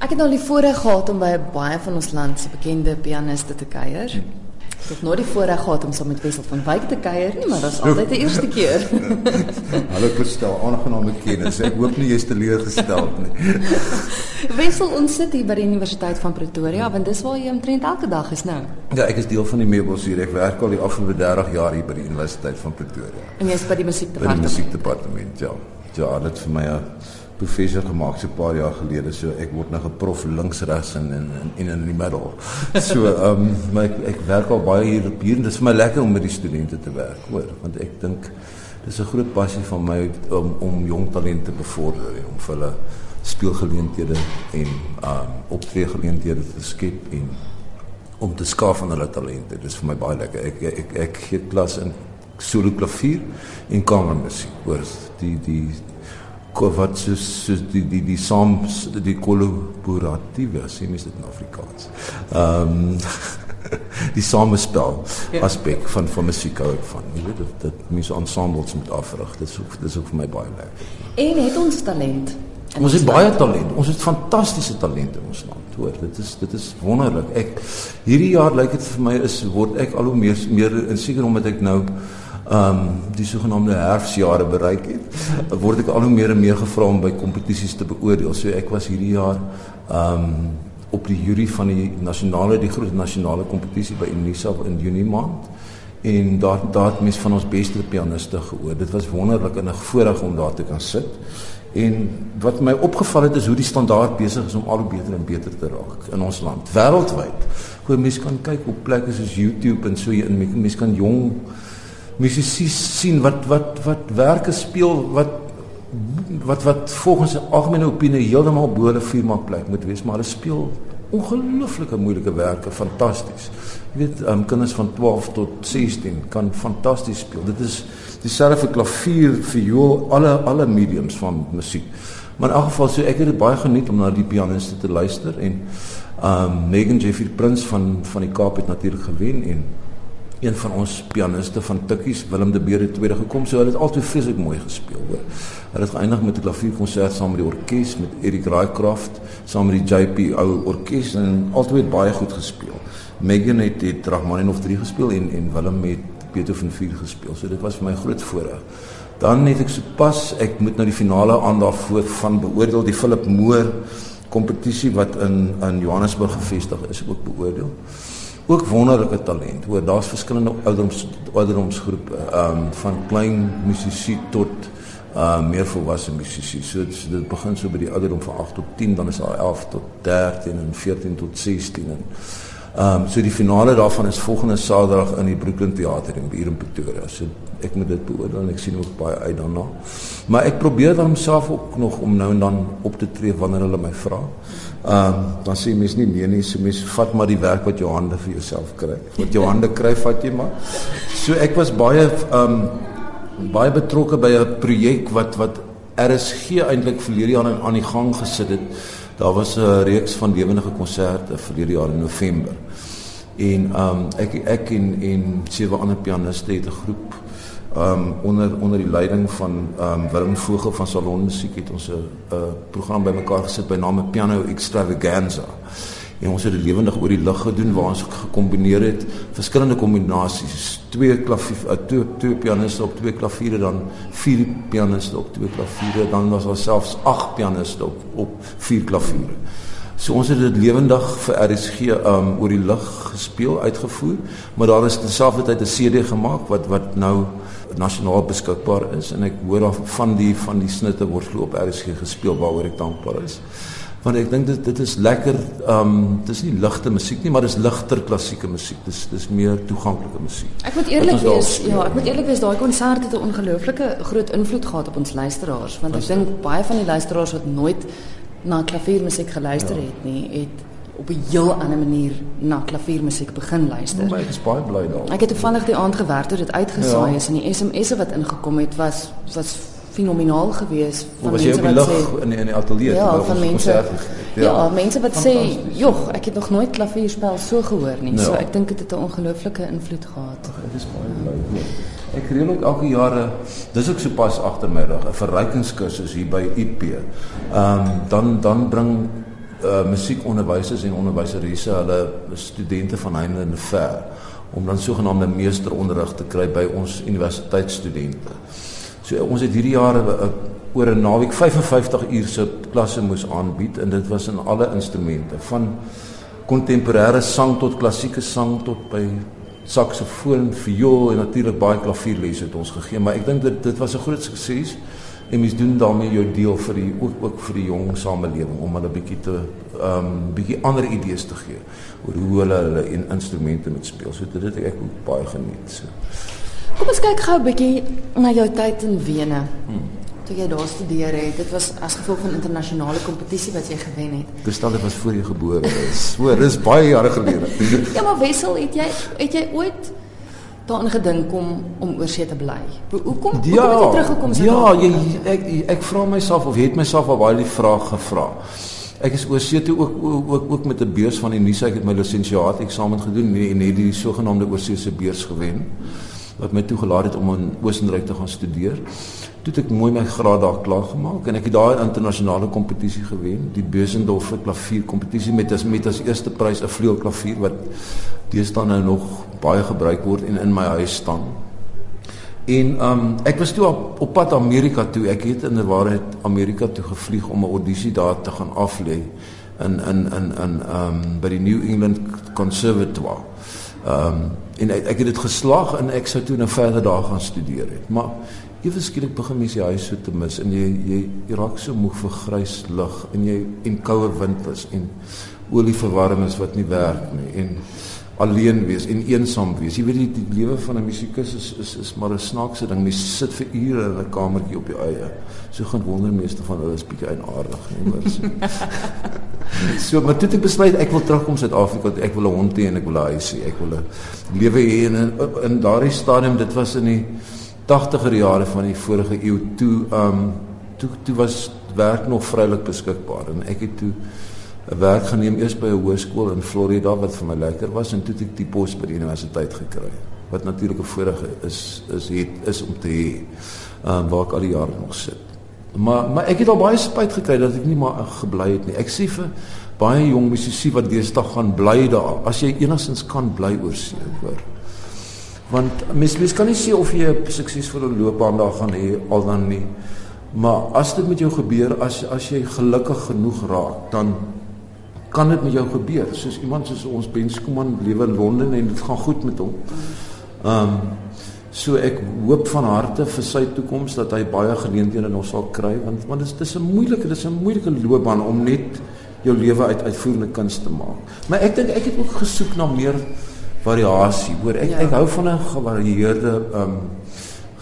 Ek het nou die voorreg gehad om by baie van ons land se bekende pianiste te kuier. Ek het nooit die voorreg gehad om saam met Wessel van Wyk te kuier nie, maar dit is altyd die eerste keer. Hallo Christel, aangename kennis. Ek hoop nie jy's teleurgestel nie. Wessel ons sit hier by die Universiteit van Pretoria, want dis waar jy omtrent elke dag is nou. Ja, ek is deel van die meubels hier. Ek werk al die afgelope 30 jaar hier by die Universiteit van Pretoria. En jy's by die By die musiekdepartement. musiekdepartement, ja. Ja, dit vir my 'n professor gemaak so 'n paar jaar gelede. So ek word nou geprof links, regs en en en in die middel. So ehm um, maar ek, ek werk al baie hier op hier en dit is vir my lekker om met die studente te werk, hoor, want ek dink dis 'n groot passie van my om om jong talente te bevorder en om vir hulle speelgeleenthede en ehm um, optreegeleenthede te skep en om te skaaf aan hulle talente. Dis vir my baie lekker. Ek ek ek, ek gee klas in solo klavier en kamermusiek. Hoor, die die wat soos soos die die die saam die kollaboratiewe sê mens dit in Afrikaans. Ehm um, die samespel aspek van van musiek hou ek van. Jy weet dit dit mense ensembles moet afrig. Dit is ook dit is ook vir my baie lekker. En het ons talent. in Ons het baie talent. Ons het fantastiese talente in ons land. Hoor, dit is dit is wonderlik. Ek hierdie jaar lyk dit vir my is word ek al hoe meer meer en seker omdat ek nou ehm um, die sogenaamde herfsjare bereik het, word ek al hoe meer en meer gevra om by kompetisies te beoordeel. So ek was hierdie jaar ehm um, op die jury van die nasionale die groot nasionale kompetisie by Unisa in Junie maand. En daar daar het mense van ons beste pianiste gehoor. Dit was wonderlik en 'n voorreg om daar te kan sit. En wat my opgeval het is hoe die standaard besig is om al hoe beter en beter te raak in ons land, wêreldwyd. Hoe mense kan kyk op plekke soos YouTube en so en mense kan jong musisië sien wat wat wat werke speel wat wat wat volgens 'n algemene opinie heeltemal bo hulle firma plek moet wees, maar hulle speel ongelooflike moeilike werke, fantasties. Jy weet, um, kinders van 12 tot 16 kan fantasties speel. Dit is dieselfde vir klavier, viool, alle alle mediums van musiek. Maar in elk geval so ek het dit baie geniet om na die pianiste te luister en um Megan Jeffrey Prins van van die Kaap het natuurlik gewen en een van ons pianiste van Tikkies, Willem de Beer het tweede gekom. So hulle het altyd vreeslik mooi gespeel, hoor. Hulle het geëindig met 'n klavierkonsert saam met die orkes met Eric Raaycraft, saam met die JP ou orkes en altyd baie goed gespeel. Megan het het Rachmaninoff 3 gespeel en en Willem het Beethoven 4 gespeel. So dit was vir my groot voorreg. Dan het ek sopas ek moet nou die finale aan daarvoor van beoordeel die Philip Moore kompetisie wat in in Johannesburg gevestig is ook beoordeel ook wonderlike talent. Hoor, daar's verskillende ouderdoms ouderdomsgroepe, ehm um, van klein musisië tot uh meer volwasse musisië. So dit, dit begin so by die ouderdom van 8 tot 10, dan is daar 11 tot 13 en 14 tot 16 en ehm um, so die finale daarvan is volgende Saterdag in die Brooklyn Theater in hier in Pretoria. So ek moet dit beoordeel en ek sien ook baie uit daarna. Maar ek probeer dan homself ook nog om nou en dan op te tree wanneer hulle my vra. Ehm um, dan sê mense nie nee nie, so mense vat maar die werk wat jou hande vir jouself kry. Wat jou hande kry, vat jy maar. So ek was baie ehm um, baie betrokke by 'n projek wat wat RSG eintlik verlede jaar aan die gang gesit het. Daar was 'n reeks van lewendige konserte verlede jaar in November. En um, ek ek en en sewe ander pianiste het 'n groep um onder onder die leiding van um Willem Vogel van Salon Musiek het ons 'n program bymekaar gesit by name Piano Extravaganza. En ons het dit lewendig oor die lug gedoen waar ons gekombineer het verskillende kombinasies, twee klavier uh, twee twee pianiste op twee klaviere dan vier pianiste op twee klaviere, dan was daar selfs agt pianiste op op vier klaviere. So ons het dit lewendig vir RSG um oor die lug gespeel uitgevoer, maar daar is terselfdertyd 'n CD gemaak wat wat nou nasionaal beskikbaar is en ek hoor af van die van die snitte word glo op RSG gespeel waaroor ek dankbaar is. Want ek dink dit dit is lekker um dis nie ligte musiek nie, maar dis ligter klassieke musiek. Dis dis meer toeganklike musiek. Ek moet eerlik daar wees, ja, ek moet eerlik wees, daai konsert het 'n ongelooflike groot invloed gehad op ons luisteraars, want ek dink baie van die luisteraars wat nooit na klaviermusiek geluister Ja. het nie, het op 'n heel ander manier na klaviermusiek begin luister. Maar ek is baie bly daaroor. Ek het toevallig die aand gewerk toe dit uitgesaai Ja. is en die SMS'e wat ingekom het was was fenomenaal geweest Hoe was jy op die lug in die, in die ateljee Ja, van mense. Ja, het? mense wat sê. "Jog, ek het nog nooit klavierspel so gehoor nie." Ja. So ek dink dit het 'n ongelooflike invloed gehad. Ek is baie bly hoor. Ek reël ook elke jaar 'n dis ook sopas agtermiddag 'n verrykingskursus hier by IP. Ehm um, dan dan bring uh musiekonderwysers en onderwyseresse hulle studente van heinde en ver om dan sogenaamde meesteronderrig te kry by ons universiteitsstudente. So ons het hierdie jaar uh, oor 'n naweek 55 uur se klasse moes aanbied en dit was in alle instrumente van kontemporêre sang tot klassieke sang tot by saksofoon, viool en natuurlik baie klavierlesse het ons gegee, maar ek dink dit dit was 'n groot sukses en mens doen daarmee jou deel vir die ook ook vir die jong samelewing om hulle bietjie te ehm um, bietjie ander idees te gee oor hoe hulle hulle in instrumente moet speel. So dit het ek ook baie geniet. So. Kom ons kyk gou 'n bietjie na jou tyd in Wene. Hmm. Toe jy daar studeer het, dit was as gevolg van internasionale kompetisie wat jy gewen het. Gestel dit was voor jy gebore is. So, dis baie jare gelede. ja, maar Wessel, het jy het jy ooit daaraan gedink om om oor see te bly. Hoekom hoekom ja, het jy teruggekom so? Ja, jy, ek ek, vra myself of het myself al baie die vraag gevra. Ek is oor see toe ook ook ook met 'n beurs van die nuus ek het my lisensiaat eksamen gedoen en het die sogenaamde oorsese beurs gewen wat my toegelaat het om in Oostenryk te gaan studeer. Toe het ek mooi my graad daar klaar gemaak en ek het daar 'n internasionale kompetisie gewen, die Bösendorf klavier kompetisie met as met as eerste prys 'n vleuelklavier wat deesdae nou nog baie gebruik word en in my huis staan. En um ek was toe op, op pad Amerika toe. Ek het in 'n waarheid Amerika toe gevlieg om 'n audisie daar te gaan aflê in in in in um by die New England Conservatoire. Um en ek, ek het dit geslaag en ek sou toe nou verder daar gaan studeer het. Maar ewe skielik begin mens die huis so te mis en jy jy, jy raak so moeg vir grys lig en jy en koue winters en olieverwarmings wat nie werk nie en alleen wees en eensaam wees. Jy weet die, die lewe van 'n musikus is is is maar 'n snaakse ding. Mens sit vir ure in 'n kamertjie op jou eie. So gaan wonder meeste van hulle is bietjie eienaardig, nie hoor so. maar toe het ek besluit ek wil terugkom Suid-Afrika. Ek wil 'n hond hê en ek wil 'n huis hê. Ek wil 'n lewe hê in in, in daardie stadium. Dit was in die 80er jare van die vorige eeu toe um toe toe was werk nog vrylik beskikbaar en ek het toe 'n werk geneem eers by 'n hoërskool in Florida wat vir my lekker was en toe het ek die pos by die universiteit gekry wat natuurlik 'n voorreg is is het is om te hê um, waar ek al die jare nog sit. Maar maar ek het al baie spyt gekry dat ek nie maar gebly het nie. Ek sê vir baie jong musisi wat deesdae gaan bly daar as jy enigstens kan bly oor see hoor. Want mens mens kan nie sê of jy 'n suksesvolle loopbaan daar gaan hê al dan nie. Maar as dit met jou gebeur as as jy gelukkig genoeg raak dan kan dit met jou gebeur soos iemand soos ons Ben Skuman lewe in Londen en dit gaan goed met hom. Ehm um, so ek hoop van harte vir sy toekoms dat hy baie geleenthede nog sal kry want want dit is 'n moeilike dit is 'n moeilike loopbaan om net jou lewe uit uitvoerende kuns te maak. Maar ek dink ek het ook gesoek na meer variasie. Hoor ek ja. ek hou van 'n gevarieerde ehm um,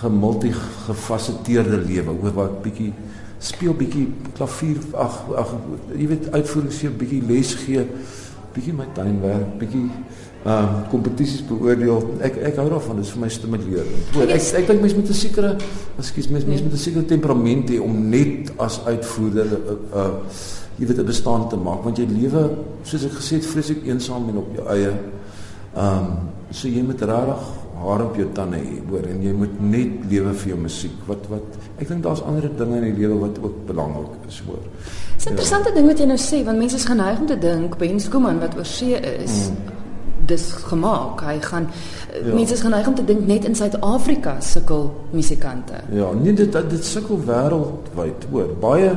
gemultigefaseteerde lewe. Hoor wat bietjie speel bietjie klavier ag ag jy weet uitvoerings gee bietjie les gee bietjie my tuinwerk bietjie ehm um, kompetisies beoordeel. Ek ek hou daarvan dit is vir my stimulerend hoor ek ek dink mense moet 'n sekere ekskuus mense mense moet 'n sekere temperament hê om net as uitvoerder 'n uh, uh, jy weet 'n bestaan te maak want jy lewe soos ek gesê het vreeslik eensaam en op jou eie. Ehm um, so jy moet regtig haar op jou tande hê, hoor, en jy moet net lewe vir jou musiek. Wat wat ek dink daar's ander dinge in die lewe wat ook belangrik is, hoor. Dis 'n interessante ja. ding wat jy nou sê, want mense is geneig om te dink Ben Skuman wat oor see is. Mm. Dis gemaak. Hy gaan ja. mense is geneig om te dink net in Suid-Afrika sukkel musikante. Ja, nee dit dit sukkel wêreldwyd, hoor. Baie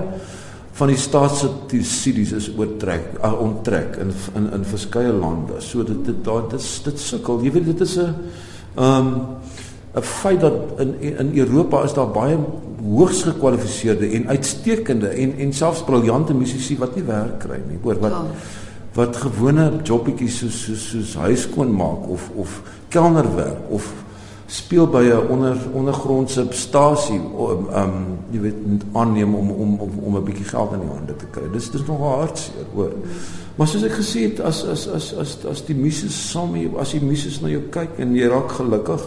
van die staatssubsidies is oortrek uh, onttrek in in in verskeie lande. So dit dit daar dit, dit sukkel. Jy weet dit is 'n Ehm um, 'n feit dat in in Europa is daar baie hoogs gekwalifiseerde en uitstekende en en selfs briljante musisië wat nie werk kry nie. Hoor wat ja. wat gewone jobbietjies soos soos soos huiskoon maak of of kelnerwerk of speel by 'n onder ondergrondse stasie om um, um jy weet aanneem om om om om 'n bietjie geld in die hande te kry. Dis dis nog hartseer, hoor. Maar soos ek gesê het as as as as as die muses saam hier as die muses na jou kyk en jy raak gelukkig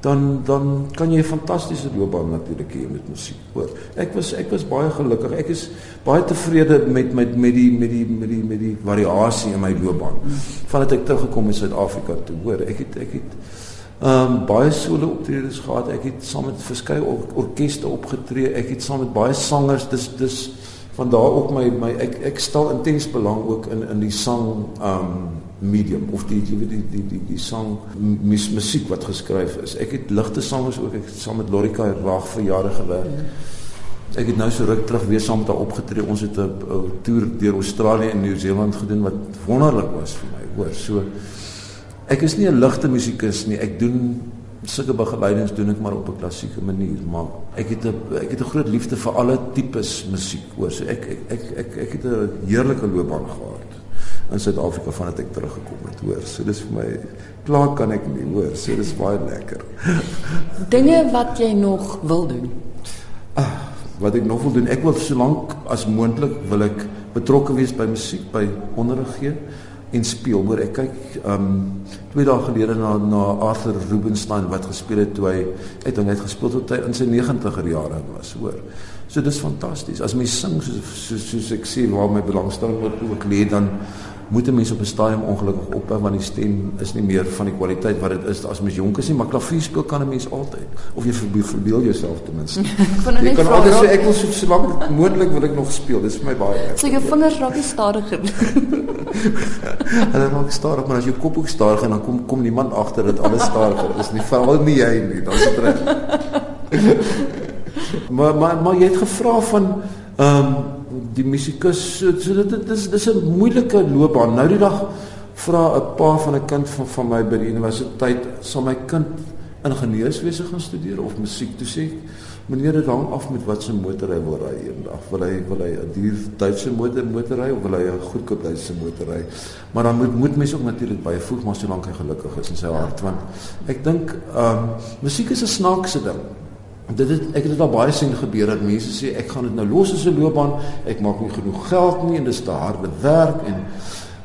dan dan kan jy 'n fantastiese loopbaan natuurlik hê met musiek. Hoor. Ek was ek was baie gelukkig. Ek is baie tevrede met met met die met die met die met die variasie in my loopbaan. Vandat ek teruggekom het in Suid-Afrika toe, hoor, ek het ek het Ehm um, baie solo optredes gehad. Ek het saam met verskeie or orkeste opgetree. Ek het saam met baie sangers. Dis dis van daar op my my ek ek stel intens belang ook in in die sang um medium of die die die die die, die sang mus, musiek wat geskryf is. Ek het ligte sangers ook ek het saam met Lorika Raag vir jare gewerk. Ek het nou so ruk terug weer saam met haar opgetree. Ons het 'n toer deur Australië en Nieu-Seeland gedoen wat wonderlik was vir my. Hoor, so ek is nie 'n ligte musikus nie. Ek doen sulke begeleidings doen ek maar op 'n klassieke manier, maar ek het 'n ek het 'n groot liefde vir alle tipes musiek. Hoor, so ek ek ek ek, ek het 'n heerlike loopbaan gehad in Suid-Afrika vandat ek teruggekom het, hoor. So dis vir my klaar kan ek nie, hoor. So dis baie lekker. Dinge wat jy nog wil doen. Ah, wat ek nog wil doen, ek wil so lank as moontlik wil ek betrokke wees by musiek, by onderrig gee en speel. Hoor, ek kyk um twee dae gelede na na Arthur Rubinstein wat gespeel het toe hy het hom net gespeel tot hy in sy 90er jare was, hoor. So dis fantasties. As mens sing soos soos, soos ek sê waar my belangstelling ook lê dan moet 'n mens op 'n stadium ongelukkig ophou want die stem is nie meer van die kwaliteit wat dit is as mens jonk is nie, maar klavier speel kan 'n mens altyd. Of jy verbeel jouself ten minste. Jy kan altyd sê ek wil so, so lank moontlik wil ek nog speel. Dis vir my baie erg. So jou vingers raak nie stadiger. Hulle raak stadig, maar as jou kop ook stadig en dan kom kom niemand agter dat alles stadiger is nie. Veral nie jy nie. Dan is dit reg. maar maar maar jy het gevra van ehm um, die musikus so, so dit dis dis 'n moeilike loopbaan. Nou die dag vra 'n pa van 'n kind van van my by die universiteit, sal my kind ingenieurswese gaan studeer of musiek toe sê meneer dit hang af met wat se motor hy wil ry eendag. Wil hy wil hy 'n duur Duitse motor motor ry of wil hy 'n goedkoop Duitse motor ry? Maar dan moet moet mens ook natuurlik byvoeg maar solank hy gelukkig is in sy hart want ek dink ehm um, musiek is 'n snaakse ding dit het, ek het dit al baie sien gebeur dat mense sê ek gaan dit nou los as 'n loopbaan. Ek maak nie genoeg geld nie en dis te harde werk en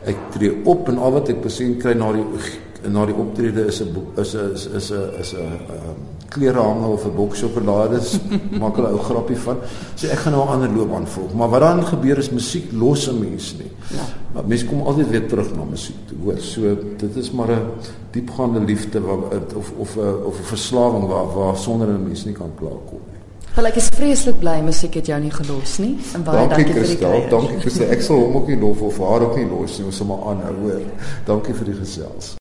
ek tree op en al wat ek besien kry na die na die optrede is 'n is 'n is 'n is 'n is 'n ehm, klere hang of 'n boks sjokolade maak hulle ou grappie van. So ek gaan nou 'n ander loopbaan volg. Maar wat dan gebeur is musiek los 'n mens nie. Ja. Maar mense kom altyd weer terug na musiek toe. Hoor, so dit is maar 'n diepgaande liefde wat of of 'n of 'n verslawing waar waar sonder 'n mens nie kan klaarkom nie. Wel ek is vreeslik bly musiek het jou nie gelos nie. En baie dankie, dankie vir die kuier. Dankie sê ek sal hom ook nie los of haar ook nie los nie. Ons sal maar aanhou hoor. Dankie vir die gesels.